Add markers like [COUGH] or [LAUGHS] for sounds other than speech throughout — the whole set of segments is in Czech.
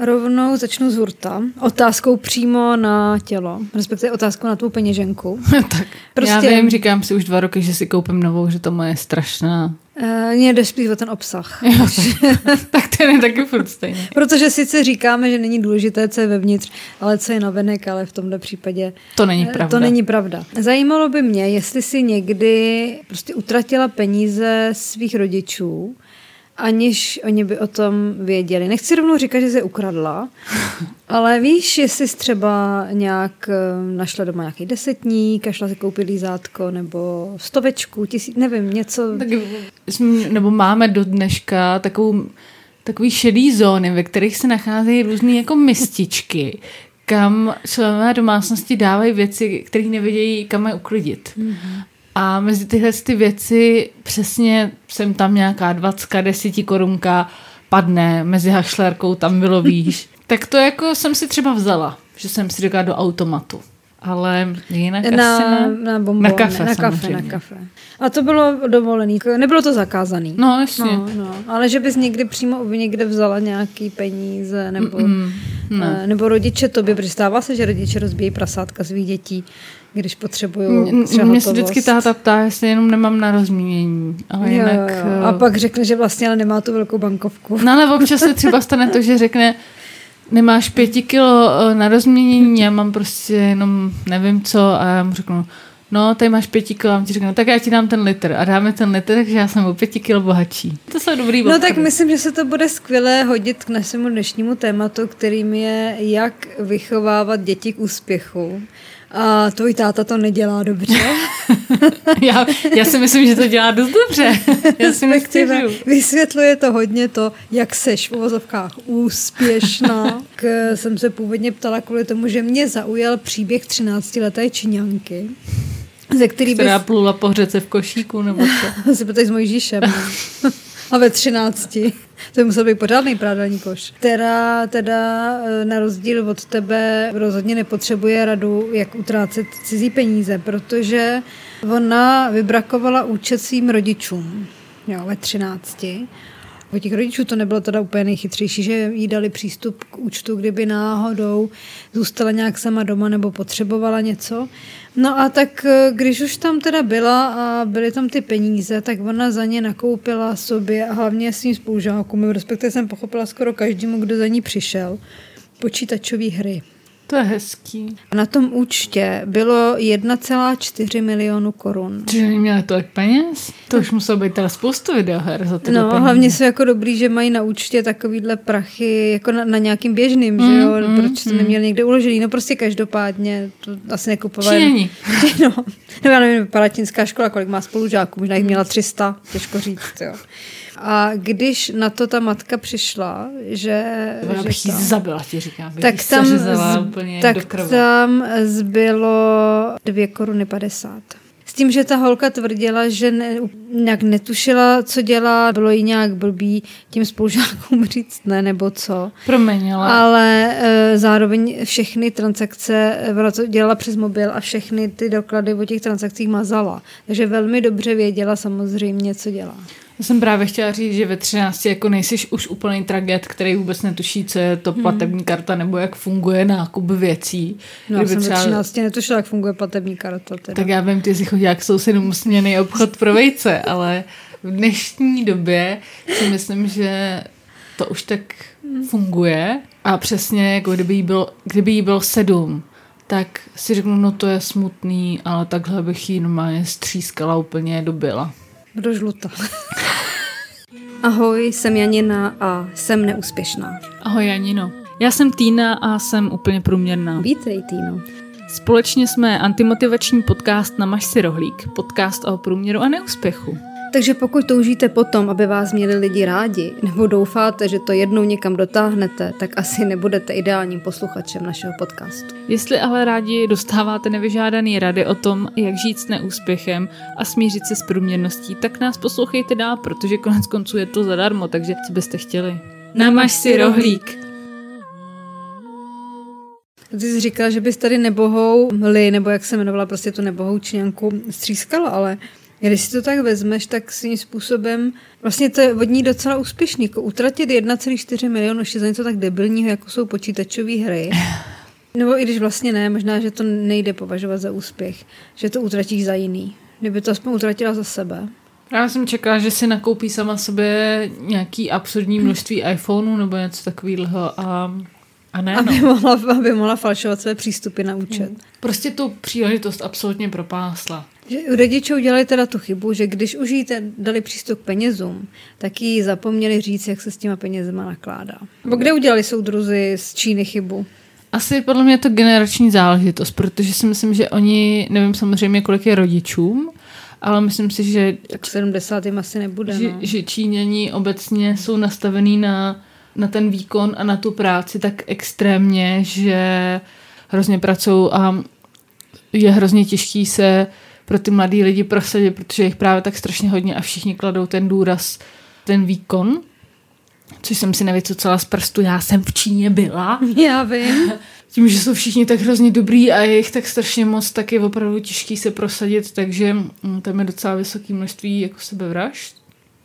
Rovnou začnu z hurta. Otázkou přímo na tělo, respektive otázkou na tvou peněženku. [LAUGHS] tak prostě... já vím, říkám si už dva roky, že si koupím novou, že to moje strašná. Uh, mě jde spíš o ten obsah. [LAUGHS] Jo, tak, [LAUGHS] tak ten je taky furt stejný. Protože sice říkáme, že není důležité, co je vevnitř, ale co je navenek, ale v tomto případě to není pravda. To není pravda. Zajímalo by mě, jestli si někdy prostě utratila peníze svých rodičů, aniž oni by o tom věděli. Nechci rovnou říkat, že se ukradla, [LAUGHS] ale víš, jestli jsi třeba nějak eh, našla doma nějaký desetník a šla si koupit lízátko nebo stovečku, tisíc, nevím, něco. Tak, nebo máme do dneška takovou, takový šedý zóny, ve kterých se nacházejí různé jako mističky, kam členové domácnosti dávají věci, které nevědějí, kam je uklidit. Mm-hmm. A mezi tyhle ty věci přesně jsem tam nějaká 20, 10 korunka padne, mezi hašlerkou tam bylo výš. [LAUGHS] tak to jako jsem si třeba vzala, že jsem si říkala do automatu. Ale jinak na, asi na, na, bombon, na kafe. Na kafe, na kafe. A to bylo dovolený, nebylo to zakázaný. No, jasně. No, no. Ale že bys někdy přímo někde vzala nějaký peníze, nebo, mm, mm, ne. nebo rodiče tobě, protože stává se, že rodiče rozbíjí prasátka svých dětí když potřebuju Mě se vždycky táta ptá, jestli jenom nemám na rozmínění. Ale jo, jinak, jo. A eh, pak řekne, že vlastně ale nemá tu velkou bankovku. No ale občas se [LAUGHS] třeba stane to, že řekne, nemáš pěti kilo eh, na rozmínění, já mám prostě jenom nevím co a já mu řeknu, no, tady máš pěti kilo, a ti řeknu, no, tak já ti dám ten litr a dáme ten litr, takže já jsem o pěti kilo bohatší. To jsou dobrý No tak myslím, že se to bude skvěle hodit k našemu dnešnímu tématu, kterým je, jak vychovávat děti k úspěchu. A tvůj táta to nedělá dobře. [LAUGHS] já, já si myslím, že to dělá dost dobře. Já si nestěžuju. Vysvětluje to hodně to, jak seš v uvozovkách úspěšná. [LAUGHS] K, jsem se původně ptala kvůli tomu, že mě zaujal příběh 13-leté Číňanky. Ze který Která bys... plula po řece v košíku, nebo co? [LAUGHS] Asi s Mojžíšem. A ve 13. To by musel být pořádný prádelní koš. Která teda e, na rozdíl od tebe rozhodně nepotřebuje radu, jak utrácet cizí peníze, protože ona vybrakovala účet svým rodičům jo, ve 13. U těch rodičů to nebylo teda úplně nejchytřejší, že jí dali přístup k účtu, kdyby náhodou zůstala nějak sama doma nebo potřebovala něco. No a tak eh, když už tam teda byla a byly tam ty peníze, tak ona za ně nakoupila sobě a hlavně svým spolužákům, respektive jsem pochopila skoro každému, kdo za ní přišel, počítačové hry. To je hezký. Na tom účtě bylo 1,4 milionu korun. Že neměla tolik peněz? To už muselo být teda spoustu videoher za to. No, peníze. hlavně jsou jako dobrý, že mají na účtě takovýhle prachy jako na, na nějakým běžným, mm, že jo? Mm, Proč to mm. neměli někde uložený? No prostě každopádně to asi nekupovali. Číňani. [LAUGHS] no, nebo já nevím, palatinská škola, kolik má spolužáků, možná jich měla 300, těžko říct, jo. A když na to ta matka přišla, že... Ona bych ji zabila, ti říkám. Tak tam, z, úplně tak tam zbylo dvě koruny padesát. S tím, že ta holka tvrdila, že ne, nějak netušila, co dělá, bylo jí nějak blbý tím spolužákům [LAUGHS] říct ne, nebo co. Promiň, ale... Ale e, zároveň všechny transakce, ona to dělala přes mobil a všechny ty doklady o těch transakcích mazala. Takže velmi dobře věděla samozřejmě, co dělá. Já jsem právě chtěla říct, že ve 13 jako nejsiš už úplný traget, který vůbec netuší, co je to hmm. platební karta nebo jak funguje nákup věcí. No, Kdyby jsem třeba... ve 13 netušila, jak funguje platební karta. Teda. Tak já vím, ty jsi chodila k sousedům směný obchod pro vejce, ale v dnešní době si myslím, že to už tak funguje a přesně jako kdyby jí bylo, kdyby jí bylo sedm, tak si řeknu, no to je smutný, ale takhle bych jí normálně střískala úplně dobila. Budu žluta. Ahoj, jsem Janina a jsem neúspěšná. Ahoj Janino. Já jsem Týna a jsem úplně průměrná. Vítej Týno. Společně jsme antimotivační podcast Namaž si rohlík, podcast o průměru a neúspěchu. Takže pokud toužíte potom, aby vás měli lidi rádi, nebo doufáte, že to jednou někam dotáhnete, tak asi nebudete ideálním posluchačem našeho podcastu. Jestli ale rádi dostáváte nevyžádaný rady o tom, jak žít s neúspěchem a smířit se s průměrností, tak nás poslouchejte dál, protože konec konců je to zadarmo, takže co byste chtěli? Namaž si rohlík. Ty jsi říkala, že bys tady nebohou li, nebo jak se jmenovala prostě tu nebohou čňanku, střískala, ale Když si to tak vezmeš, tak svým způsobem vlastně to je od ní docela úspěšný. Jako utratit 1,4 milionu ještě za něco tak debilního, jako jsou počítačové hry. [LAUGHS] Nebo i když vlastně ne, možná, že to nejde považovat za úspěch, že to utratíš za jiný. Kdyby to aspoň utratila za sebe. Já jsem čekala, že si nakoupí sama sobě nějaký absurdní množství iPhoneů nebo něco takového a, a ne. Aby, No. mohla, aby mohla falšovat své přístupy na účet. Prostě tu příležitost absolutně propásla. Že u rodičů udělali teda tu chybu, že když už jí dali přístup k penězům, tak jí zapomněli říct, jak se s těma penězma nakládá. Nebo kde udělali soudruzi z Číny chybu? Asi podle mě je to generační záležitost, protože si myslím, že oni, nevím samozřejmě, kolik je rodičům, ale myslím si, že, Tak 70 jim asi nebude. že, No. že Číňani obecně jsou nastavený na, na ten výkon a na tu práci tak extrémně, že hrozně pracují a je hrozně těžký se pro ty mladý lidi prosadit, protože jich právě tak strašně hodně a všichni kladou ten důraz, ten výkon, což jsem si nevycucala z prstu, já jsem v Číně byla. [LAUGHS] Já vím. Tím, že jsou všichni tak hrozně dobrý a je jich tak strašně moc, tak je opravdu těžký se prosadit, takže mm, tam je docela vysoké množství jako sebevražd.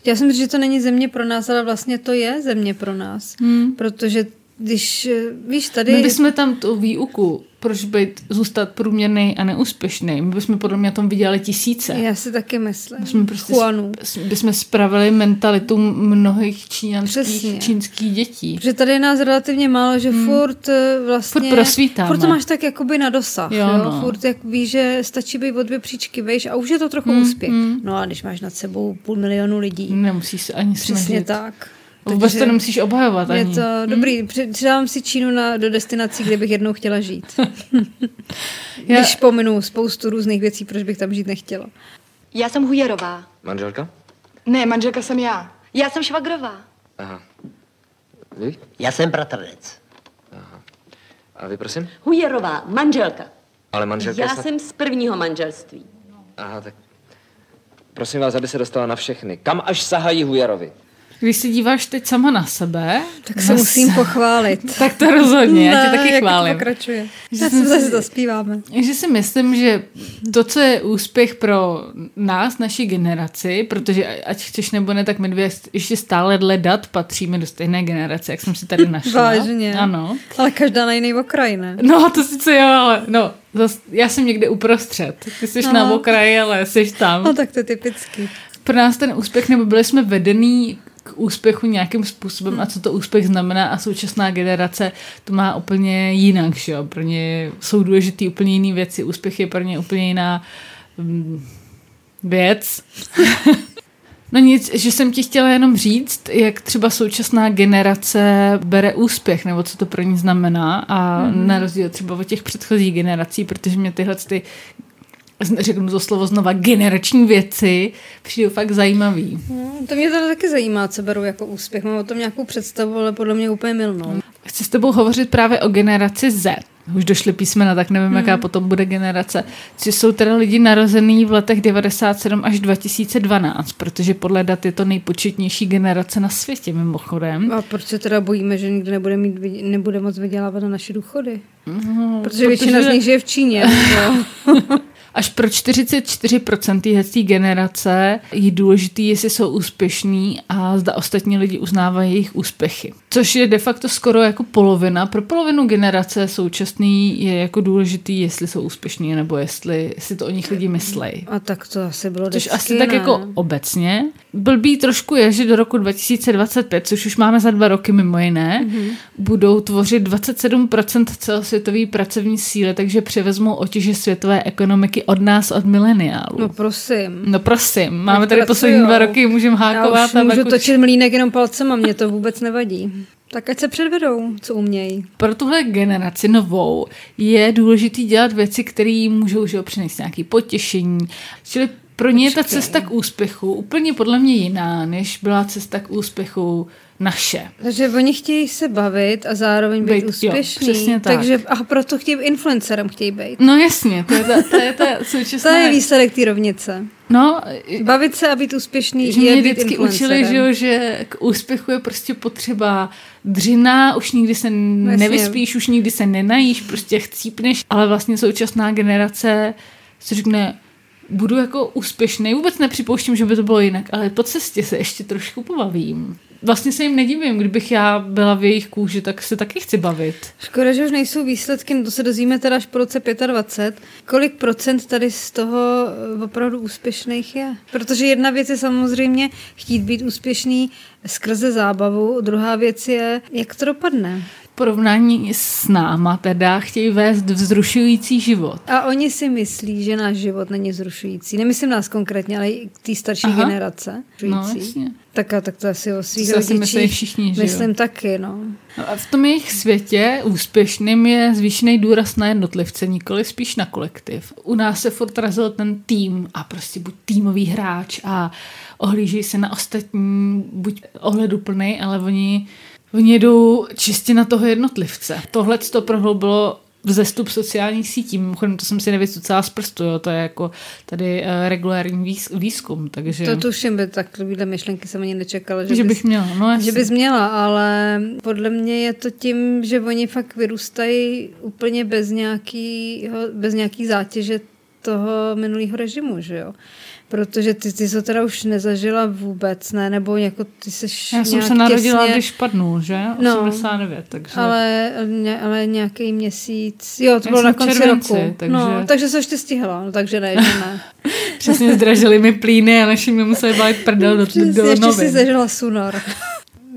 Já jsem říct, že to není země pro nás, ale vlastně to je země pro nás. Hmm. Protože když, eh, víš, tady... My bychom tam tu výuku, proč být, zůstat průměrný a neúspěšný, my bychom podle mě tam viděli tisíce. Já si taky myslím. My jsme prostě sp- bychom spravili mentalitu mnohých číňanských, Přesně. čínských dětí. Protože tady je nás relativně málo, že hmm. furt eh, vlastně... Furt prosvítáme. Furt to máš tak jakoby na dosah, Jo, jo, no. Furt jak víš, že stačí být o dvě příčky vejš a už je to trochu hmm, úspěch. Hmm. No a když máš nad sebou půl milionu lidí. Nemusíš se ani Přesně snažit. Tak. Vůbec to Takže nemusíš obhajovat Je ani. to dobrý. Při- Přidávám si Čínu na, do destinací, kde bych jednou chtěla žít. [LAUGHS] [LAUGHS] Já- Když pominu spoustu různých věcí, proč bych tam žít nechtěla. Já jsem Hujerová. Manželka? Ne, manželka jsem já. Já jsem švagrová. Aha. Vy? Já jsem bratranec. A vy, prosím? Hujerová, manželka. Ale manželka Já je snad... jsem z prvního manželství. Aha, tak... Prosím vás, aby se dostala na všechny. Kam až sahají Hujarovi? Když se díváš teď sama na sebe, Tak se musím pochválit. [LAUGHS] tak to rozhodně, já tě Ne, taky jak to chválím. pokračuje. Že Já se zase si- zaspíváme. Že si myslím, že to, co je úspěch pro nás, naši generaci, protože ať chceš nebo ne, tak my dvě ještě stále dle dat patříme do stejné generace, jak jsem si tady našla. Vážně. Ano. Ale každá na jiný okraj, ne? No, to sice jo, ale no, zas, já jsem někde uprostřed. Ty jsi No. na okraji, ale jsi tam. No tak to je typický. Pro nás ten úspěch, nebo byli jsme vedený k úspěchu nějakým způsobem a co to úspěch znamená a současná generace to má úplně jinak, že jo? Pro ně jsou důležité úplně jiné věci, úspěch je pro ně úplně jiná mm, věc. [LAUGHS] No nic, že jsem ti chtěla jenom říct, jak třeba současná generace bere úspěch, nebo co to pro ní znamená a mm. na rozdíl třeba od těch předchozích generací, protože mě tyhle ty řeknu to slovo znova, generační věci přijdou fakt zajímavý. No, to mě teda taky zajímá, co beru jako úspěch. Mám o tom nějakou představu, ale podle mě úplně milnou. Chci s tebou hovořit právě o generaci Z. Už došly písmena, tak nevím, hmm. jaká potom bude generace. Což jsou teda lidi narozený v letech 97 až 2012, protože podle dat je to nejpočetnější generace na světě mimochodem. A proč se teda bojíme, že nikdo nebude, mít, nebude moc vydělávat na naše důchody? No, Protože většina z nich žije v Číně. [LAUGHS] Až pro 44% téhle generace je důležitý, jestli jsou úspěšní a zda ostatní lidi uznávají jejich úspěchy. Což je de facto skoro jako polovina. Pro polovinu generace současný je jako důležitý, jestli jsou úspěšní nebo jestli si to o nich lidi myslejí. A tak to asi bylo Což vždycky, asi tak ne? jako obecně. Blbý trošku je, že do roku 2025, což už máme za dva roky mimo jiné, mm-hmm. budou tvořit 27% celosvětové pracovní síly, takže převezmou otěže světové ekonomiky od nás, od mileniálů. No prosím. no prosím, máme tady pracujou. poslední dva roky, můžeme Já hákovat. už a můžu pak už- točit mlínek jenom palcema, mě to vůbec nevadí. Tak ať se předvedou, co umějí. pro tuhle generaci novou je důležité dělat věci, které můžou že přinést nějaké potěšení. Čili pro ně je ta cesta k úspěchu úplně podle mě jiná, než byla cesta k úspěchu naše. Takže oni chtějí se bavit a zároveň být, Být, jo, úspěšní. přesně tak. Takže, a proto chtějí influencerem chtějí být. No jasně, to je ta, to je ta [LAUGHS] To současná... je výsledek té rovnice. No, Bavit se a být úspěšný že je mě být vždycky učili, že, jo, že k úspěchu je prostě potřeba dřina, už nikdy se Jasně. nevyspíš, už nikdy se nenajíš, prostě chcípneš, ale vlastně současná generace si řekne, budu jako úspěšný. Vůbec nepřipouštím, že by to bylo jinak, ale po cestě se ještě trošku pobavím. Vlastně se jim nedivím, kdybych já byla v jejich kůži, tak se taky chci bavit. Škoda, že už nejsou výsledky, no to se dozvíme teda až po roce 25. Kolik procent tady z toho eh, opravdu úspěšných je? Protože jedna věc je samozřejmě chtít být úspěšný skrze zábavu, druhá věc je, jak to dopadne. Porovnání s náma teda chtějí vést vzrušující život. A oni si myslí, že náš život není vzrušující. Nemyslím nás konkrétně, ale i té starší Aha. generace. No, jasně. tak a tak to asi o svých rodičích. myslí všichni, že? Myslím taky, no. No a v tom jejich světě úspěšným je zvýšený důraz na jednotlivce, nikoli spíš na kolektiv. U nás se furt razil ten tým a prostě buď týmový hráč a ohlíží se na ostatní, buď ohleduplný, ale oni, jdou čistě na toho jednotlivce. Tohle to prohloubilo vzestup sociálních sítí. Mimochodem, to jsem si nevycucala z prstu, jo. to je jako tady uh, regulární výz- výzkum, takže... To tuším, by takovýhle myšlenky jsem ani nečekala, že, že bys, bych měla, no jasně. že bys měla, ale podle mě je to tím, že oni fakt vyrůstají úplně bez nějakýho, bez nějaký zátěže toho minulého režimu, že jo? Protože ty, ty jsi to teda už nezažila vůbec, ne? Nebo jako ty jsi Já jsem se narodila, těsně, když padnul, že? No. 89, takže... Ale, ně- ale nějaký měsíc, jo, to Já bylo na konci červenci, roku. takže- No, takže se ještě stihla, no, takže ne, že ne. [LAUGHS] Přesně zdražili mi plíny a naši mi museli balit prdel do, Přesně, do ještě si novin. zažila sunor.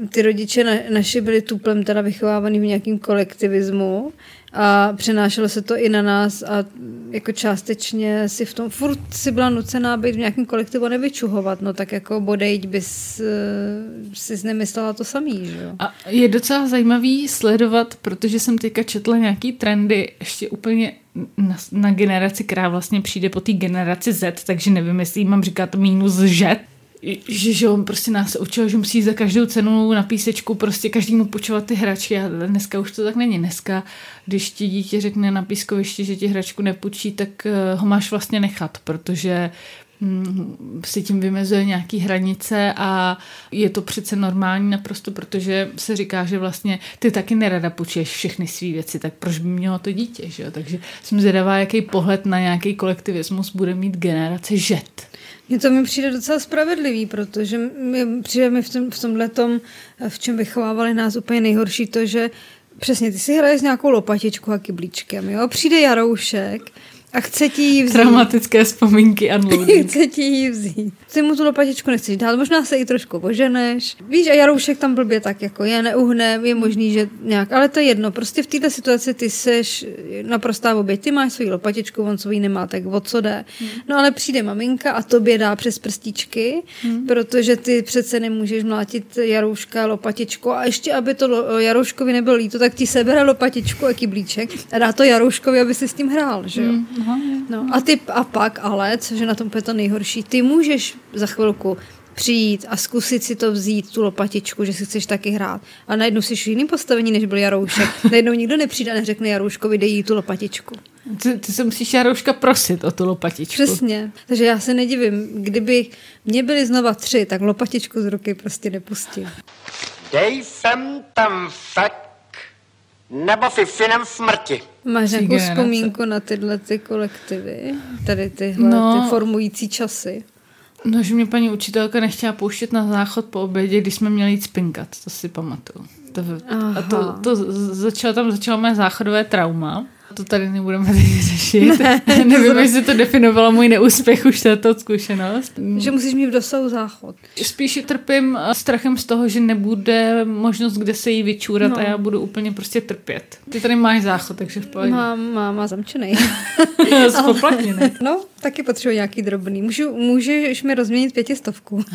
Ty rodiče na, naši byli tuplem teda vychovávaný v nějakým kolektivismu a přenášelo se to i na nás a jako částečně si v tom, furt si byla nucená být v nějakém kolektivu nevyčuhovat, no tak jako bodejť bys uh, si nemyslela to samý, že jo. A je docela zajímavý sledovat, protože jsem teďka četla nějaký trendy ještě úplně na, na generaci, která vlastně přijde po té generaci Z, takže nevím, jestli mám říkat minus Z, že, že on prostě nás učil, že musí za každou cenu na písečku prostě každému počovat ty hračky a dneska už to tak není. Dneska, když ti dítě řekne na pískovišti, že ti hračku nepůjčí, tak eh, ho máš vlastně nechat, protože mm, si tím vymezuje nějaký hranice a je to přece normální naprosto, protože se říká, že vlastně ty taky nerada půjčuješ všechny své věci, tak proč by mělo to dítě, že jo? Takže jsem zvědavá, jaký pohled na nějaký kolektivismus bude mít generace žet. Mně to mi přijde docela spravedlivý, protože mi, přijde mi v, tom, v tomhle tom, v čem vychovávali nás úplně nejhorší to, že přesně ty si hraješ s nějakou lopatičkou a kyblíčkem, jo? Přijde Jaroušek a chce ti ji vzít. Traumatické vzpomínky unloading. [LAUGHS] Chce ti ji vzít. Ty mu tu lopatičku nechceš dát, možná se i trošku oženeš. Víš, a Jaroušek tam blbě tak jako je, neuhne, je možný, že nějak, ale to je jedno. Prostě v této situaci ty seš naprostá oběť. Ty máš svoji lopatičku, on svoji nemá, tak o co jde. No ale přijde maminka a tobě dá přes prstíčky, protože ty přece nemůžeš mlátit Jarouška lopatičku a ještě, aby to Jarouškovi nebylo líto, tak ti sebere lopatičku a kyblíček a dá to Jarouškovi, aby si s tím hrál, že jo? No a ty a pak ale, což je na tom to nejhorší, ty můžeš za chvilku přijít a zkusit si to vzít, tu lopatičku, že si chceš taky hrát. A najednou jsi v jiném postavení, než byl Jaroušek. [LAUGHS] Najednou nikdo nepřijde a neřekne Jarouškovi, dej jí tu lopatičku. Ty, ty se musíš Jarouška prosit o tu lopatičku. Přesně. Takže já se nedivím, kdyby mě byly znova tři, tak lopatičku z ruky prostě nepustím. Dej sem ten fek, nebo fifinem smrti. Máš nějakou vzpomínku na tyhle ty kolektivy? Tady tyhle No. ty formující časy? No, že mě paní učitelka nechtěla pouštět na záchod po obědě, když jsme měli jít spinkat, to si pamatuju. To, a to, to začalo tam začalo moje záchodové trauma. To tady nebudeme teď řešit. Ne, [LAUGHS] Nevím, jestli [LAUGHS] to definovalo můj neúspěch už tato zkušenost. Že musíš mít v dosahu záchod. Spíš trpím eh, strachem z toho, že nebude možnost, kde se jí vyčůrat No. a já budu úplně prostě trpět. Ty tady máš záchod, takže v pohodě. Mám, mám, má zamčenej. [LAUGHS] Spoplatněný. No, taky potřebuji nějaký drobný. Můžu, můžeš mi rozměnit pětistovku. [LAUGHS]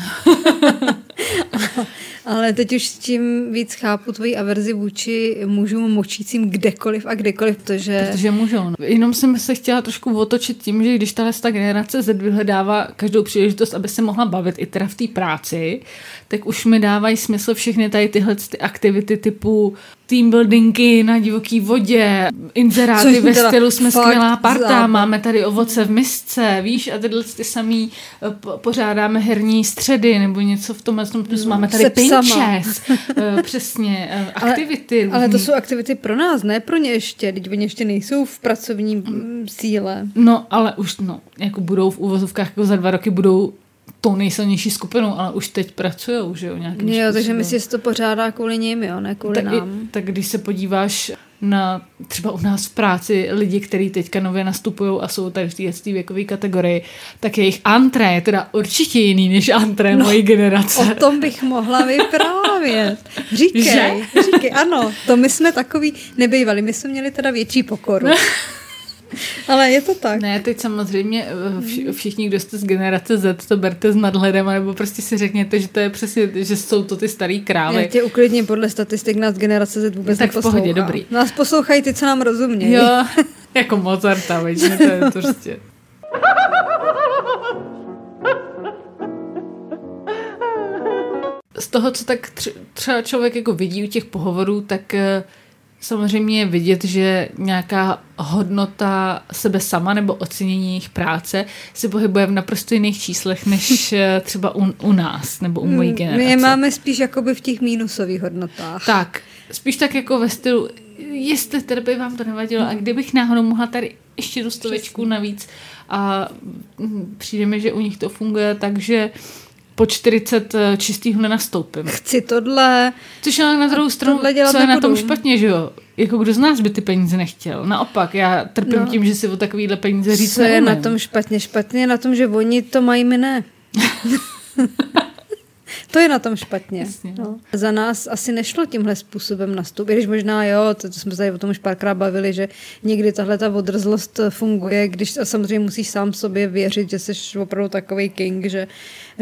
Ale teď už tím víc chápu tvoji averzi vůči mužům močícím kdekoliv a kdekoliv, protože... Protože můžou. No. Jenom jsem se chtěla trošku otočit tím, že když tahle ta generace Z vyhledává každou příležitost, aby se mohla bavit i teda v té práci, tak už mi dávají smysl všechny tady tyhle ty aktivity typu team buildingy na divoký vodě, inzeráty Což ve stylu jsme skvělá parta, zábava. máme tady ovoce v misce, víš, a tyhle ty samý eh, po- pořádáme herní středy nebo něco v tomhle tom smyslu. Máme tady pinches, [LAUGHS] eh, přesně, eh, Ale- aktivity Ale to různý. jsou aktivity pro nás, ne pro ně ještě. Teď oni ještě nejsou v pracovním mm, síle. No, ale už, no, jako budou v úvozovkách, jako za dva roky budou tou nejsilnější skupinou, ale už teď pracujou, že jo, nějakým Jo, takže způsobem. myslíš, že se to pořádá kvůli nim, jo, ne kvůli tak, i, nám. tak když se podíváš na třeba u nás v práci lidi, kteří teďka nově nastupují a jsou tady v té té věkové kategorii, tak jejich antré je teda určitě jiný než antré no, mojí generace. O tom bych mohla vyprávět. [LAUGHS] Říkej, Že? říkej, ano, to my jsme takový nebejvali, my jsme měli teda větší pokoru. [LAUGHS] Ale je to tak. Ne, teď samozřejmě eh, vš- všichni, kdo jste z generace Z, to berte s nadhledem, nebo prostě si řekněte, že to je přesně, že jsou to ty starý Já krávy. tě uklidním podle statistik nás generace Z vůbec Tak v pohodě, dobrý. Nás poslouchají ty, co nám rozumějí. Jo, [LAUGHS] jako Mozarta, veď, to je to prostě. Z toho, co tak tř- třeba člověk jako vidí u těch pohovorů, tak eh, samozřejmě je vidět, že nějaká hodnota sebe sama nebo ocenění jejich práce se pohybuje v naprosto jiných číslech než [LAUGHS] eh, třeba u, u nás nebo u mojí generace. My je máme spíš jakoby v těch mínusových hodnotách. Tak, spíš tak jako ve stylu, jestli teda by vám to nevadilo a kdybych náhodou mohla tady ještě do stovečku navíc a mm, přijde mi, že u nich to funguje, takže po 40 čistýho nenastoupím. Chci tohle, Což ale na druhou stranu, co je na tom nebudu. špatně, že jo? Jako kdo z nás by ty peníze nechtěl? Naopak, já trpím No. tím, že si o takovýhle peníze říct co je neumím. na tom špatně. Špatně je na tom, že oni to mají, my ne. [LAUGHS] To je na tom špatně. Jasně. No. Za nás asi nešlo tímhle způsobem nastoupit, když možná jo, to, to jsme se tady o tom už párkrát bavili, že někdy tahle ta odrzlost funguje, když a samozřejmě musíš sám sobě věřit, že jsi opravdu takový king, že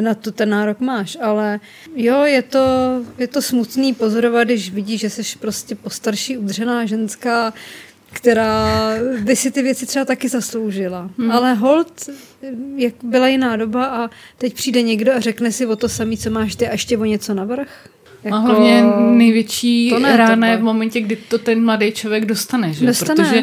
na to ten nárok máš, ale jo, je to, je to smutný pozorovat, když vidíš, že jsi prostě postarší udřená ženská, která by si ty věci třeba taky zasloužila. Hmm. Ale hold, jak byla jiná doba a teď přijde někdo a řekne si o to samý, co máš ty a ještě o něco navrh. A hlavně největší Jako- to ne, rána je v momentě, kdy to ten mladý člověk dostane, že? Dostane. Protože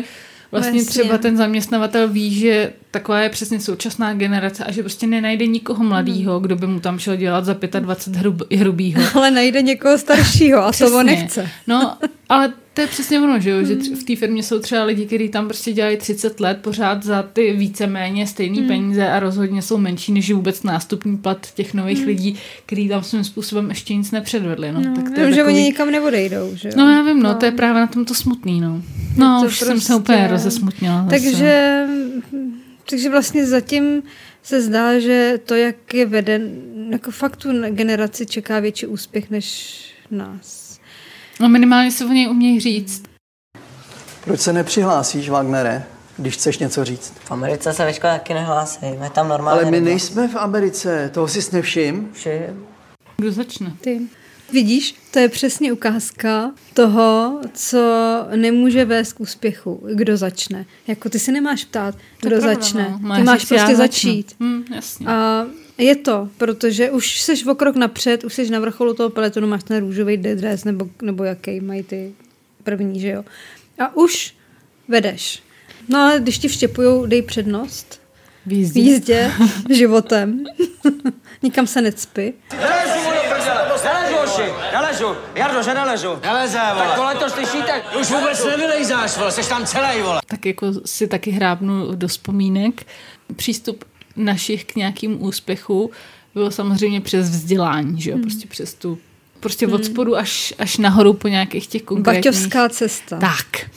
vlastně Jasně. třeba ten zaměstnavatel ví, že taková je přesně současná generace a že prostě nenajde nikoho mladýho, kdo by mu tam šel dělat za 25 hrub, hrubýho. [LAUGHS] Ale najde někoho staršího a to on nechce. No, ale to je přesně ono, že jo, že tři- v té firmě jsou třeba lidi, kteří tam prostě dělají 30 let pořád za ty víceméně stejné Hmm. peníze a rozhodně jsou menší než vůbec nástupní plat těch nových Hmm. lidí, kteří tam svým způsobem ještě nic nepředvedli. No, tak to Vím, je že takový... oni nikam neodejdou, že jo? No já vím, no, to je právě na tom to smutný, no. No, to už jsem se úplně rozesmutnila. zase. Takže, takže vlastně zatím se zdá, že to, jak je veden, jako fakt tu generaci čeká větší úspěch než nás. No minimálně se o něj umějí říct. Proč se nepřihlásíš, Wagnere, když chceš něco říct? V Americe se ve škole taky nehlásí, je tam normálně. Ale my nejsme v Americe, toho si nevšim. Vši- Kdo začne? Ty. Vidíš, to je přesně ukázka toho, co nemůže vést k úspěchu, kdo začne. Jako ty si nemáš ptát, To kdo pravda, začne. no. Ty máš prostě začnu. začít. Hm, jasně. A je to, protože už jsi o krok napřed, už jsi na vrcholu toho peletonu, máš ten růžový dres, nebo, nebo jaký mají ty první, že jo. A už vedeš. No ale když ti vštěpujou, dej přednost v v jízdě. jízdě [LAUGHS] životem. [LAUGHS] Nikam se necpi. Nelezu, hoši, nelezu. Jardo, že nelezu. Neleze, vole. Tak vole, to slyšíte? Už vůbec nevylejzáš, vole, seš tam celý, vole. tak jako si taky hrábnu do vzpomínek. Přístup našich k nějakým úspěchu bylo samozřejmě přes vzdělání, že jo, prostě přes tu prostě od spodu až, až nahoru po nějakých těch konkrétních... Baťovská cesta. Tak.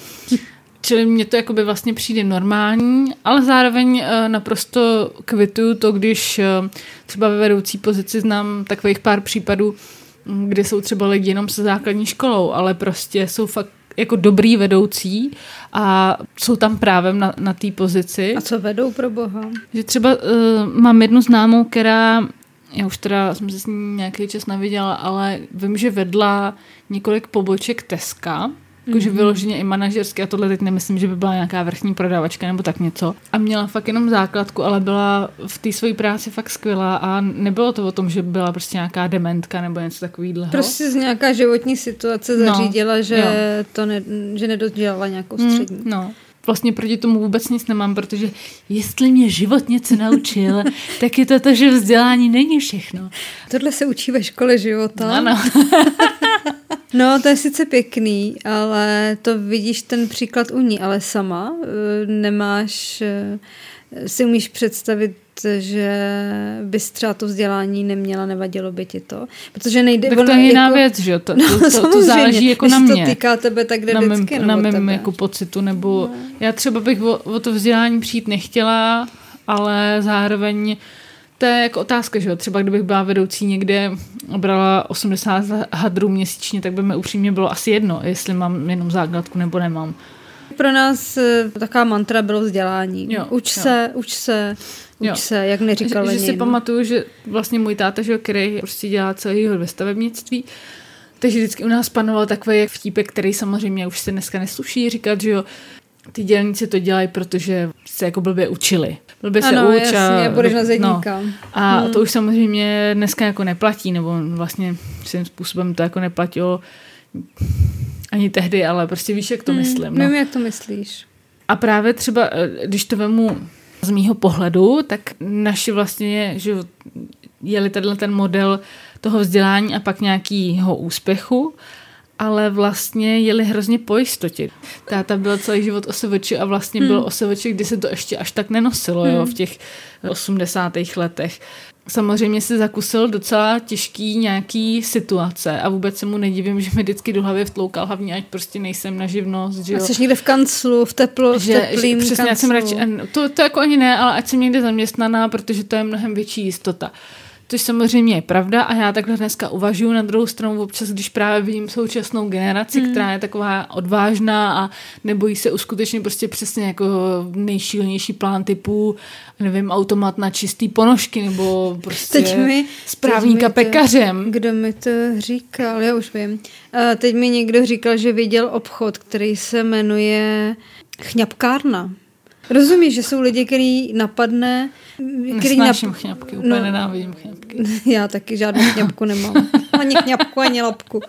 Čili mně to jakoby vlastně přijde normální, ale zároveň eh, naprosto kvituju to, když eh, třeba ve vedoucí pozici znám takových pár případů, kde jsou třeba lidi jenom se základní školou, ale prostě jsou fakt jako dobrý vedoucí a jsou tam právem na, na té pozici. A co vedou pro boha? Že třeba uh, mám jednu známou, která, já už teda jsem se s ní nějaký čas neviděla, ale vím, že vedla několik poboček Teska Jakože Mhm. vyloženě i manažersky a tohle teď nemyslím, že by byla nějaká vrchní prodavačka nebo tak něco. A měla fakt jenom základku, ale byla v té své práci fakt skvělá a nebylo to o tom, že byla prostě nějaká dementka nebo něco takového. Prostě z nějaká životní situace No, zařídila, že, jo. to ne, že nedodělala nějakou Mm, střední. no. Vlastně proti tomu vůbec nic nemám, protože jestli mě život něco naučil, [LAUGHS] tak je to to, že vzdělání není všechno. Tohle se učí ve škole života. Ano. [LAUGHS] No, to je sice pěkný, ale to vidíš ten příklad u ní, ale sama eh, nemáš, eh, si umíš představit, že bys třeba to vzdělání neměla, nevadilo by ti to. Protože nejde... Tak to je jiná jako- věc, že jo? To, No, to, to, to záleží jako na to mě. týká tebe, tak jde na mém, vždycky na mém jako pocitu, nebo no. já třeba bych o, o to vzdělání přijít nechtěla, ale zároveň to je jako otázka, že jo? Třeba kdybych byla vedoucí někde a brala 80 hadrů měsíčně, tak by mi upřímně bylo asi jedno, jestli mám jenom základku nebo nemám. Pro nás eh, taková mantra bylo vzdělání. Jo, uč jo. se, uč se, uč Jo. se, jak neříkal že, že si pamatuju, že vlastně můj táta, že, jo, který prostě dělá celý ve stavebnictví, takže vždycky u nás panoval takový vtípek, který samozřejmě už se dneska nesluší říkat, že jo, ty dělníci to dělají, protože se jako blbě učili. Blbě se Ano, uč jasně, a, budeš na zedníka. No. A Hmm. to už samozřejmě dneska jako neplatí, nebo vlastně svým způsobem to jako neplatilo ani tehdy, ale prostě víš, jak to myslím. No. Vím, jak to myslíš. A právě třeba, eh, když to vemu z mýho pohledu, tak naši vlastně, že jeli tenhle ten model toho vzdělání a pak nějakého úspěchu, ale vlastně jeli hrozně po jistotě. Táta byl celý život OSVČ a vlastně byl Hmm. OSVČ, kdy se to ještě až tak nenosilo, jo, Hmm. v těch 80. letech. Samozřejmě si zakusil docela těžký nějaký situace a vůbec se mu nedivím, že mi vždycky do hlavy vtloukal hlavně, ať prostě nejsem na živnost, že A jo. jsi někde v kanclu, v teplo, v Že, že teplým přesně, já jsem kanclu. radši, to, to jako ani ne, ale ať jsem někde zaměstnaná, protože to je mnohem větší jistota. Což samozřejmě je pravda a já takhle dneska uvažuji na druhou stranu občas, když právě vidím současnou generaci, Hmm. která je taková odvážná a nebojí se uskutečnit prostě přesně jako nejšílenější plán typu, nevím, automat na čistý ponožky nebo prostě Teď mi, správníka teď mi to- pekařem. Kdo mi to říkal, já už vím. A teď mi někdo říkal, že viděl obchod, který se jmenuje Chňapkárna. Rozumíš, že jsou lidi, který napadne... Který Nesnáším chňapky, úplně no. nenávidím chňapky. [LAUGHS] Já taky žádnou chňapku nemám. Ani chňapku, ani lapku.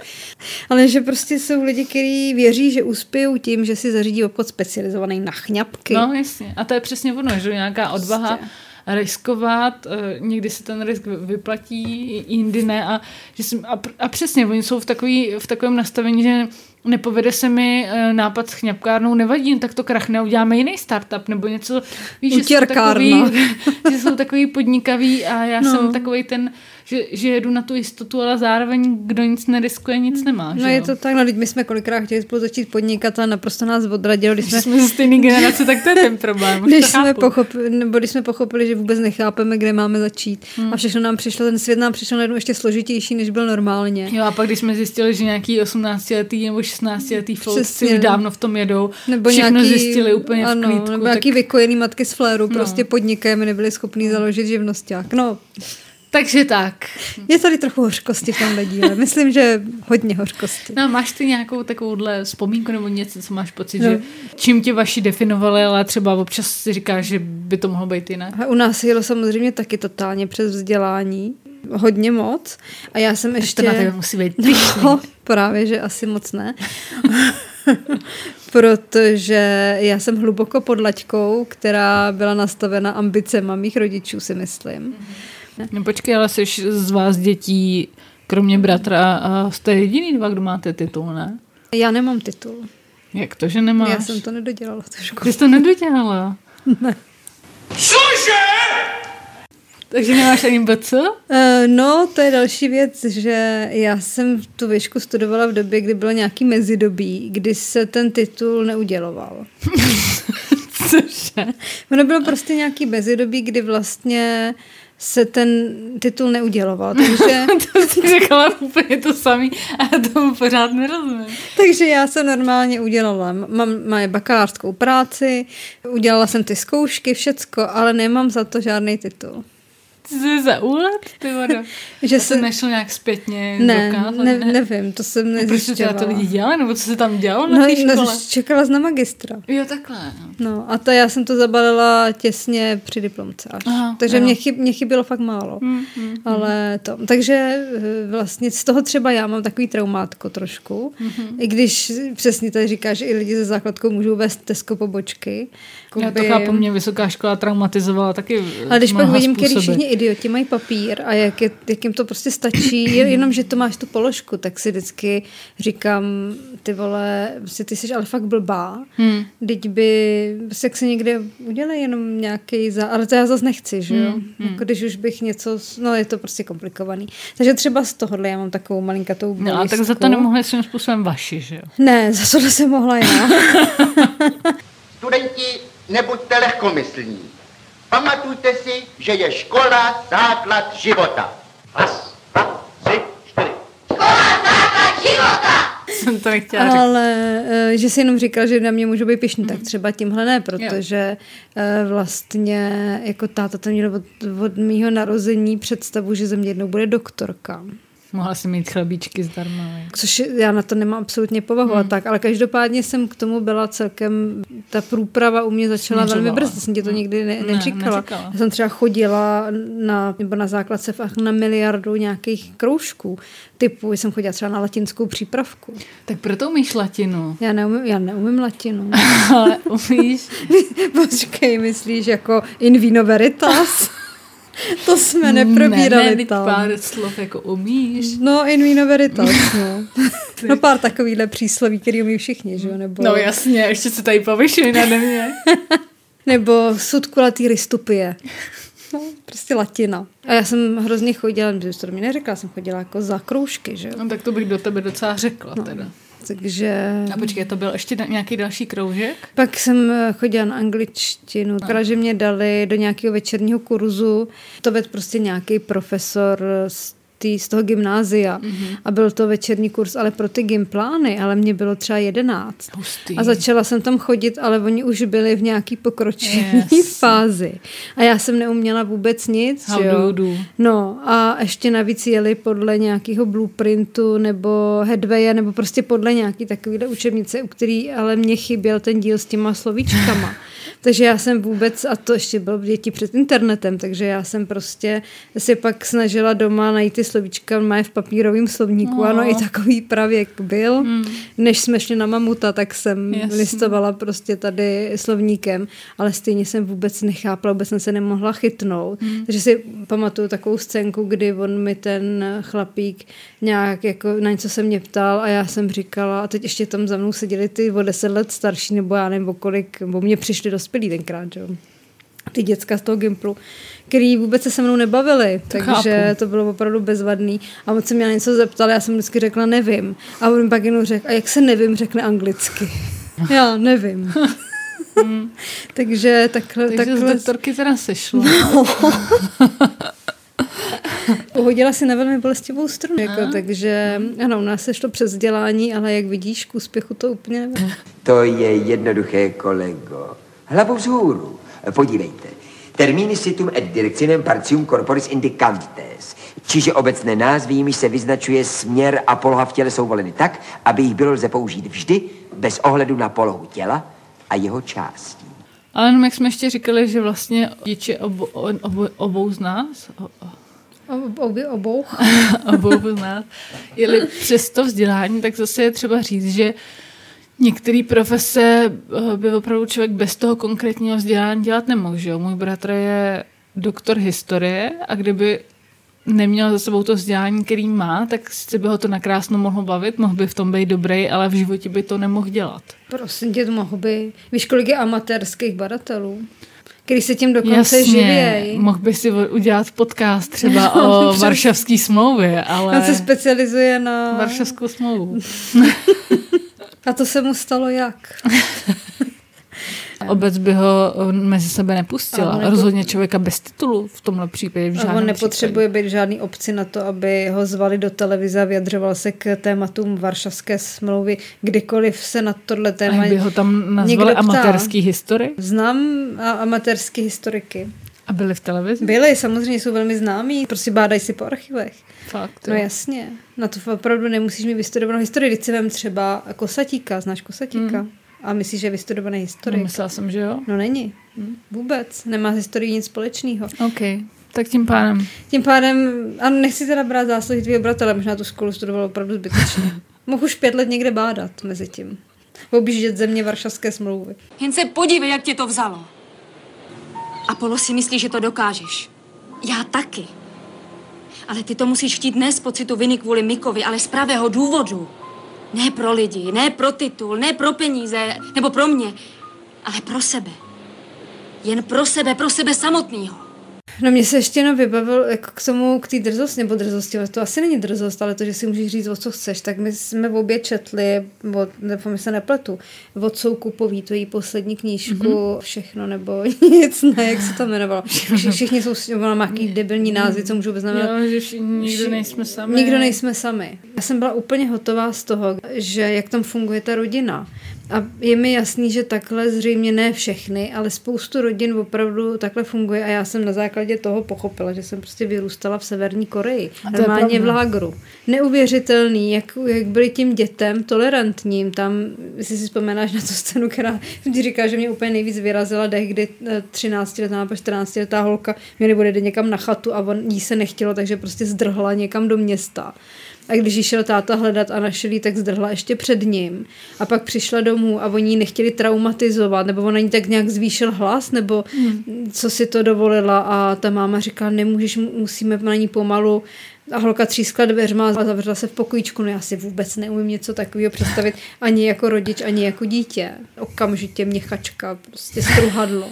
Ale že prostě jsou lidi, kteří věří, že uspějou tím, že si zařídí obchod specializovaný na chňapky. No jasně. A to je přesně ono, že nějaká odvaha Prostě. riskovat, eh, někdy se ten risk vyplatí, jindy ne a, že jsem, a, a přesně, oni jsou v, takový, v takovém nastavení, že nepovede se mi eh, nápad s chňapkárnou, nevadí, tak to krachne, uděláme jiný startup nebo něco, víš, že jsou, takový, [LAUGHS] že jsou takový podnikaví a já No. jsem takový ten, že, že jedu na tu jistotu, ale zároveň kdo nic neriskuje, nic nemá. No že je jo? to tak, no teď my jsme kolikrát chtěli spolu začít podnikat a naprosto nás odradilo, když jsme, Jsme ze stejné [LAUGHS] generace, tak to je ten problém. když jsme, pochopili, nebo když jsme pochopili, že vůbec nechápeme, kde máme začít. Hmm. A všechno nám přišlo, ten svět nám přišel najednou ještě složitější, než byl normálně. Jo, a pak když jsme zjistili, že nějaký 18-letý nebo 16-letý folci Přesně. už dávno v tom jedou, Nebo všechno nějaký, zjistili úplně ano, v klídku. Nebo tak, nějaký vykojený matky z fléru, No. prostě podnikají, my nebyli schopní založit živnosták. No, takže tak. je tady trochu hořkosti v tomhle díle. Myslím, že hodně hořkosti. No, máš ty nějakou takovouhle vzpomínku nebo něco, co máš pocit, No. že čím tě vaši definovali, ale třeba občas si říkáš, že by to mohlo být jinak? A u nás jelo samozřejmě taky totálně přes vzdělání. Hodně moc. A já jsem ještě... To na tebe musí být. No, [LAUGHS] právě, že asi moc ne. [LAUGHS] Protože já jsem hluboko pod laťkou, která byla nastavena ambicema mých rodičů, si myslím. No počkej, ale jsi z vás dětí, kromě bratra, a jste jediný dva, kdo máte titul, ne? Já nemám titul. Jak to, že nemáš? Já jsem to nedodělala školu. Ty jsi to nedodělala. [LAUGHS] Ne. Cože? Takže nemáš ani BC? Uh, no, to je další věc, že já jsem tu výšku studovala v době, kdy bylo nějaký mezidobí, kdy se ten titul neuděloval. [LAUGHS] Cože? Ono bylo prostě nějaký mezidobí, kdy vlastně se ten titul neuděloval, takže, [LAUGHS] to jsi řekla úplně to samý a já tomu pořád nerozumím. takže já jsem normálně udělala, mám, mám bakalářskou práci, udělala jsem ty zkoušky, všecko, ale nemám za to žádný titul. Je za úlet, ty vodo? [LAUGHS] Že to se- nešlo nějak zpětně Ne, dokázat? ne, nevím, to jsem Proč to teda nezjišťovala. to lidi dělali, nebo co se tam dělalo na No, té no, škole? čekala jsi na magistra. Jo, takhle. no. No a to já jsem to zabalila těsně při diplomce až. Aha, takže jo. mě, chyb, mě chybělo fakt málo. Mm, mm, Ale to, takže eh, vlastně z toho třeba já mám takový traumátko trošku. Mhm. I když přesně tady říkáš, že i lidi ze základkou můžou vést Tesco pobočky. Já to chápu, mě vysoká škola traumatizovala taky ale když pak mnoha vidím, způsoby. všichni idioti mají papír a jak, je, jak jim to prostě stačí, jen- [CLEARS THROAT] jenom, že to máš tu položku, tak si vždycky říkám, ty vole, prostě ty jsi ale fakt blbá. Hmm. Teď by, prostě jak se někde udělej jenom nějaký za, ale to já zase nechci, že jo? Hmm, Jako když už bych něco, no je to prostě komplikovaný. Takže třeba z tohohle já mám takovou malinkatou No, a tak za to bolístku. nemohli svým způsobem vaši, že jo? Ne, za tohle jsem mohla já. [LAUGHS] [LAUGHS] Studenti, nebuďte lehkomyslní. Pamatujte si, že je škola základ života. Raz, dva, tři, čtyři. Jsem to nechtěla říct. Ale eh, že si jenom říkal, že na mě můžou být pišní, tak třeba tímhle ne, protože eh, vlastně jako táta to měl od, od mýho narození představu, že ze mě jednou bude doktorka. Mohla si mít chlebíčky zdarma. ne? Což já na to nemám absolutně povahu Hmm. a tak, ale každopádně jsem k tomu byla celkem, ta průprava u mě začala Směřovala. velmi brzy, jsem ti to nikdy ne, Ne, neříkala. neříkala. Já jsem třeba chodila na, nebo na základce na miliardu nějakých kroužků, typu, jsem chodila třeba na latinskou přípravku. Tak proto umíš latinu. Já neumím, já neumím latinu. [LAUGHS] Ale umíš... [LAUGHS] Počkej, myslíš jako in vino veritas? [LAUGHS] [LAUGHS] to jsme neprobírali ne, ne, tam. pár slov jako umíš. No, in vino veritas, [LAUGHS] no. no pár takovýhle přísloví, který umí všichni, že jo? Nebo, No jasně, ještě se tady povyšují nade mě. [LAUGHS] nebo sud kulatý rystupie. No, prostě latina. A já jsem hrozně chodila, že to mi neřekla, jsem chodila jako za kroužky, že jo? No tak to bych do tebe docela řekla teda. Takže... A počkej, to byl ještě nějaký další kroužek? Pak jsem eh, chodila na angličtinu, no. že mě dali do nějakého večerního kurzu. To vedl prostě nějaký profesor z, tý, z toho gymnázia. Mhm. Mm-hmm. A byl to večerní kurz, ale pro ty gymplány, ale mě bylo třeba jedenáct. Hustý. A začala jsem tam chodit, ale oni už byli v nějaký pokročilé Jasně. [LAUGHS] fázi. A já jsem neuměla vůbec nic. How do jo? you do? No a ještě navíc jeli podle nějakého blueprintu nebo headwaye, nebo prostě podle nějaký takovýhle učebnice, u který ale mě chyběl ten díl s těma slovíčkama. [LAUGHS] takže já jsem vůbec, a to ještě bylo děti před internetem, takže já jsem prostě si pak snažila doma najít ty slovíčka mají v papírovém slovníku. No. Ano, i takový pravěk byl. Než jsme šli na mamuta, tak jsem Jasně. listovala prostě tady slovníkem, ale stejně jsem vůbec nechápala, vůbec jsem se nemohla chytnout. Hmm. Takže si pamatuju takovou scénku, kdy on mi ten chlapík nějak jako na něco se mě ptal a já jsem říkala, a teď ještě tam za mnou seděli ty o deset let starší, nebo já nevím, o kolik, bo mě přišli dospělí tenkrát, že jo ty děcka z toho Gimplu, který vůbec se se mnou nebavili, To takže chápu. to bylo opravdu bezvadný. A on se mě na něco zeptal, já jsem vždycky řekla nevím. A on pak jenom řekl, a jak se nevím, řekne anglicky. [LAUGHS] Já nevím. [LAUGHS] takže takhle, Takže z takhle doktorky teda sešlo. [LAUGHS] pohodila si na velmi bolestivou strunu. Jako, takže ano, u nás se šlo přes vzdělání, ale jak vidíš, k úspěchu to úplně. To je jednoduché, kolego. Hlavou vzhůru. Podívejte. Termini situm et directionem partium corporis indicantes. Čiže obecné názvy, jimiž se vyznačuje směr a poloha v těle jsou voleny tak, aby jich bylo lze použít vždy, bez ohledu na polohu těla a jeho částí. Ale jenom jak jsme ještě říkali, že vlastně děti obo, obo, obou z nás, o- Obě obou. [LAUGHS] obou z nás, jeli přes to vzdělání, tak zase je třeba říct, že některé profese eh, by opravdu člověk bez toho konkrétního vzdělání dělat nemohl. Že? jo? Můj bratr je doktor historie a kdyby neměl za sebou to vzdělání, který má, tak si by ho to nakrásno mohlo bavit, mohl by v tom být dobrý, ale v životě by to nemohl dělat. Prosím tě, to mohl by. Víš, kolik je amatérských badatelů? Který se tím dokonce živějí. mohl by si udělat podcast třeba [LAUGHS] o Přesně. Varšavské smlouvě, ale... On se specializuje na... Varšavskou smlouvu. [LAUGHS] A to se mu stalo jak? [LAUGHS] Obec by ho eh, mezi sebe nepustila. Nepo- Rozhodně člověka bez titulu v tomhle případě v A on nepotřebuje být v žádný obci na to, aby ho zvali do televize a vyjadřoval se k tématům Varšavské smlouvy. Kdykoliv se na tohle téma A by ho tam nazvali amatérský historik? Znám amatérský historiky. A byli v televizi? Byli, samozřejmě jsou velmi známí, prostě bádají si po archivech. Fakt, No jo. jasně, na to opravdu nemusíš mít vystudovanou historii, když si vem třeba Kosatíka, znáš Kosatíka? Hmm. A myslíš, že je vystudovaný No, historik? myslela jsem, že jo. No není, vůbec, nemá s historií nic společného. OK, tak tím pádem. Tím pádem, a nechci teda brát zásluhy tvýho bratele, možná tu školu studoval opravdu zbytečně. [LAUGHS] Mohl už pět let někde bádat mezi tím. Objíždět země Varšavské smlouvy. Jen se podívej, jak tě to vzalo. Apollo si myslí, že to dokážeš. Já taky. Ale ty to musíš chtít ne z pocitu viny kvůli Mikovi, ale z pravého důvodu. Ne pro lidi, ne pro titul, ne pro peníze, nebo pro mě, ale pro sebe. Jen pro sebe, pro sebe samotného. No mě se ještě jenom vybavil jako k tomu, k té drzosti, nebo drzosti, ale to asi není drzost, ale to, že si můžeš říct, o co chceš, tak my jsme v obě četli, od, nebo mi se nepletu, od Soukupový, to její poslední knížku, mm-hmm. všechno, nebo [LAUGHS] nic, ne, jak se to jmenovalo. Vši- Všichni jsou, ona má nějaký debilní názvy, co můžu vůbec znamenat. Jo, že všichni, nikdo nejsme sami. Nikdo nejsme sami. Já jsem byla úplně hotová z toho, že jak tam funguje ta rodina. A je mi jasný, že takhle zřejmě ne všechny, ale spoustu rodin opravdu takhle funguje a já jsem na základě toho pochopila, že jsem prostě vyrůstala v Severní Koreji. A to je Normálně v lágru. Neuvěřitelný, jak, jak byli tím dětem tolerantním. Tam, jestli si vzpomenáš na tu scénu, která [LAUGHS] ti říkala, že mě úplně nejvíc vyrazila dech, kdy 13 letá nebo 14 letá holka měli bude jde někam na chatu a on jí se nechtělo, takže prostě zdrhla někam do města. A když jí šel táta hledat a našel jí, tak zdrhla ještě před ním. A pak přišla domů a oni ji nechtěli traumatizovat, nebo on na ní tak nějak zvýšil hlas, nebo hmm. co si to dovolila a ta máma říká, nemůžeš, musíme na ní pomalu a holka třískla dveřma a zavřela se v pokojíčku. No já si vůbec neumím něco takového představit ani jako rodič, ani jako dítě. Okamžitě mě chačka, prostě struhadlo.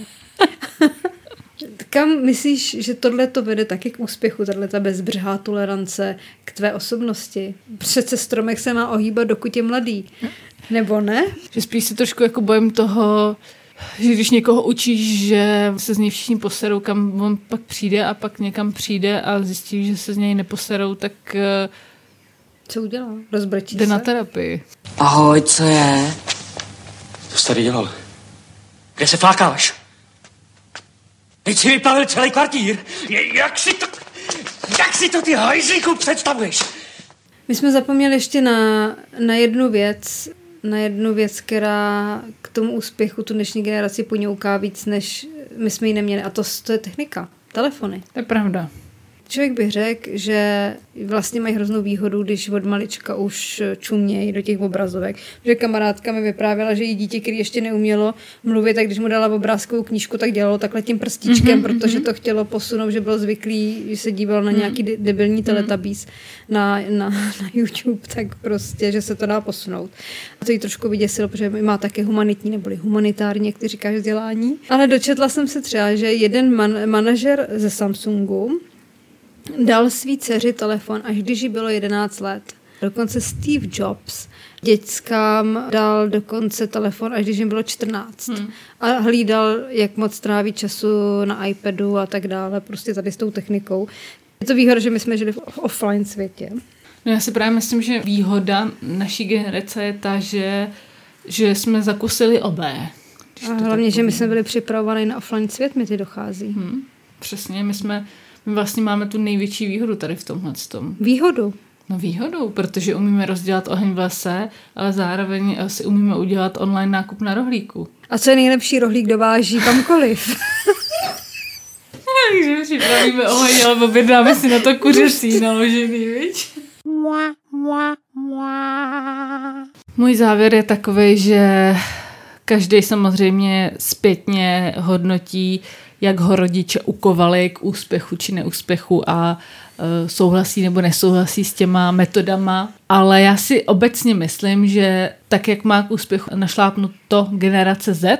Kam myslíš, že tohle to vede taky k úspěchu, tahle ta bezbřehá tolerance k tvé osobnosti? Přece stromek se má ohýbat, dokud je mladý. Nebo ne? Že spíš se trošku jako bojím toho, že když někoho učíš, že se z něj všichni poserou, kam on pak přijde a pak někam přijde a zjistí, že se z něj neposerou, tak eh, Co udělá? Rozbrečí jde se? na terapii. Ahoj, co je? Co jsi tady dělal? Kde se flákáš? Teď si vyplavil celý kvartír. Je- Jak si to... Jak si to ty hajzlíku představuješ? My jsme zapomněli ještě na, na jednu věc, na jednu věc, která k tomu úspěchu tu dnešní generaci poňouká víc, než my jsme ji neměli. A to, to je technika. Telefony. To je pravda. Člověk by řekl, že vlastně mají hroznou výhodu, když od malička už čumějí do těch obrazovek. Že kamarádka mi vyprávěla, že jí dítě, který ještě neumělo mluvit, tak když mu dala obrázkovou knížku, tak dělalo takhle tím prstíčkem, Mhm, protože to chtělo posunout, že byl zvyklý, že se díval na nějaký de- debilní teletabís na, na, na YouTube, tak prostě, že se to dá posunout. A to jí trošku vyděsilo, protože má také humanitní neboli humanitární, jak ty říkáš, vzdělání. Ale dočetla jsem se třeba, že jeden man, manažer ze Samsungu, dal svý dceři telefon, až když jí bylo 11 let. Dokonce Steve Jobs dětskám dal dokonce telefon, až když jim bylo 14. Hmm. A hlídal, jak moc tráví času na iPadu a tak dále, prostě tady s tou technikou. Je to výhoda, že my jsme žili v offline světě. No já si právě myslím, že výhoda naší generace je ta, že, že jsme zakusili obé. A hlavně, že my jsme byli připravovaní na offline svět, mi ty dochází. Hmm. Přesně, my jsme, my vlastně máme tu největší výhodu tady v tomhle tom. Výhodu. No výhodou, protože umíme rozdělat oheň v lese, ale zároveň eh, si umíme udělat online nákup na rohlíku. A co je nejlepší rohlík dováží kamkoliv? [LAUGHS] Takže připravíme oheň, ale objednáme si na to kuřecí naložený, viď? Můj závěr je takový, že každý samozřejmě zpětně hodnotí, jak ho rodiče ukovali k úspěchu či neúspěchu a e, souhlasí nebo nesouhlasí s těma metodama. Ale já si obecně myslím, že tak, jak má k úspěchu našlápnuto generace Z,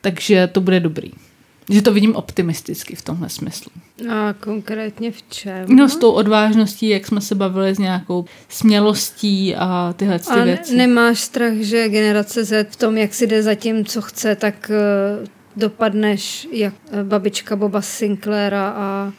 takže to bude dobrý. Že to vidím optimisticky v tomhle smyslu. A konkrétně v čem? No s tou odvážností, jak jsme se bavili s nějakou smělostí a tyhle ty A věci. nemáš strach, že generace Z v tom, jak si jde za tím, co chce, tak uh, dopadneš jak eh, babička Boba Sinclaira a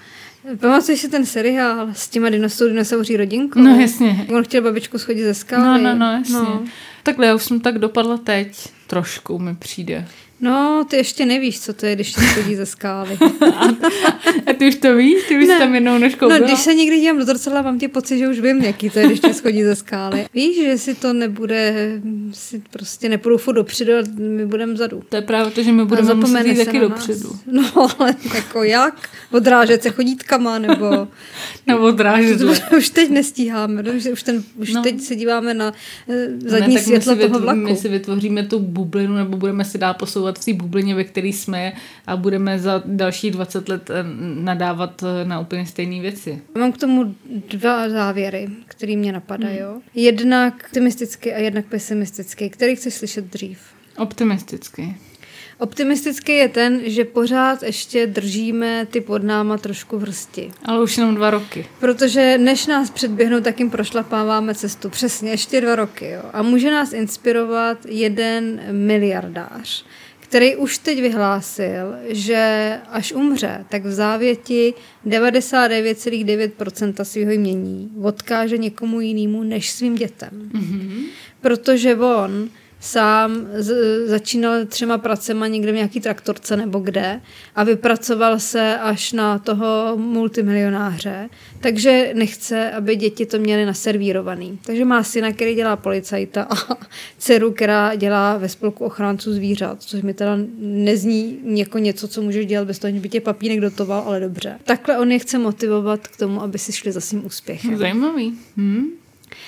Pamatuješ si ten seriál s těma dinosaury, dinosauří rodinkou? No, jasně. On chtěl babičku schodit ze skály. No, no, no, jasně. No. Takhle, já už jsem tak dopadla teď. Trošku mi přijde. No, ty ještě nevíš, co to je, když ti schodí ze skály. [LAUGHS] A ty už to víš? Ty už jsi tam jednou nožkou No, byla? když se někdy dívám do zrcadla, mám tě pocit, že už vím, jaký to je, když ti schodí ze skály. Víš, že si to nebude, si prostě nepůjdu furt dopředu, my budeme vzadu. To je právě to, že my budeme muset jít se taky dopředu. No, ale jako jak? Odrážet se chodítkama, nebo... [LAUGHS] Nebo odrážedle. [LAUGHS] už teď nestíháme, no, už, ten, už No. no. teď se díváme na eh, zadní tak světlo toho vytv- vlaku. my si vytvoříme tu bublinu, nebo budeme si dál posouvat v té bublině, ve které jsme a budeme za další 20 let eh, nadávat eh, na úplně stejné věci. Mám k tomu dva závěry, které mě napadají. Hmm. Jednak optimistický a jednak pesimistický. Který chceš slyšet dřív? Optimisticky. Optimistický je ten, že pořád ještě držíme ty pod náma trošku v hrsti. Ale už jenom dva roky. Protože než nás předběhnou, tak jim prošlapáváme cestu. Přesně, ještě dva roky. Jo. A může nás inspirovat jeden miliardář, který už teď vyhlásil, že až umře, tak v závěti 99,9% svého jmění odkáže někomu jinému než svým dětem. Mm-hmm. Protože on sám z, začínal třema pracema někde v nějaký traktorce nebo kde a vypracoval se až na toho multimilionáře, takže nechce, aby děti to měly naservírovaný. Takže má syna, který dělá policajta a [LAUGHS] dceru, která dělá ve spolku ochránců zvířat, což mi teda nezní jako něco, co můžeš dělat bez toho, že by tě papínek dotoval, ale dobře. Takhle on je chce motivovat k tomu, aby si šli za svým úspěchem. Zajímavý. Hm?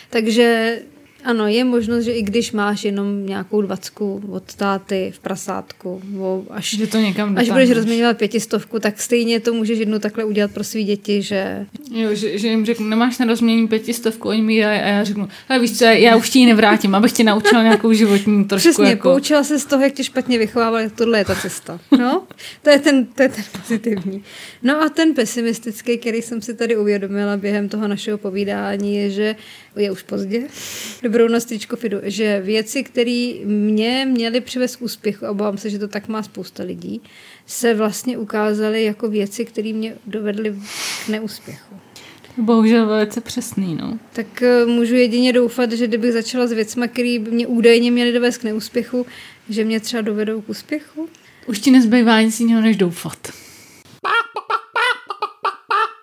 Takže ano, je možnost, že i když máš jenom nějakou dvacku od táty v prasátku, až, Že to někam až budeš dotáhneš. rozměňovat pětistovku, tak stejně to můžeš jednou takhle udělat pro svý děti, že Jo, že, že jim řeknu, nemáš na rozmění pětistovku, oni mi dají a já řeknu, ale víš co, já už ti ji nevrátím, abych tě naučila nějakou životní trošku Přesně, jako... poučila se z toho, jak tě špatně vychovávali, tohle je ta cesta. No, to je ten, to je ten pozitivní. No a ten pesimistický, který jsem si tady uvědomila během toho našeho povídání, je, že je už pozdě, dobrou nostičku Fidu, že věci, které mě měly přivést k úspěchu, a obávám se, že to tak má spousta lidí, se vlastně ukázaly jako věci, které mě dovedly k neúspěchu. Bohužel velice přesný, no. Tak eh, můžu jedině doufat, že kdybych začala s věcmi, které by mě údajně měly dovést k neúspěchu, že mě třeba dovedou k úspěchu. Už ti nezbývá nic jiného, než doufat.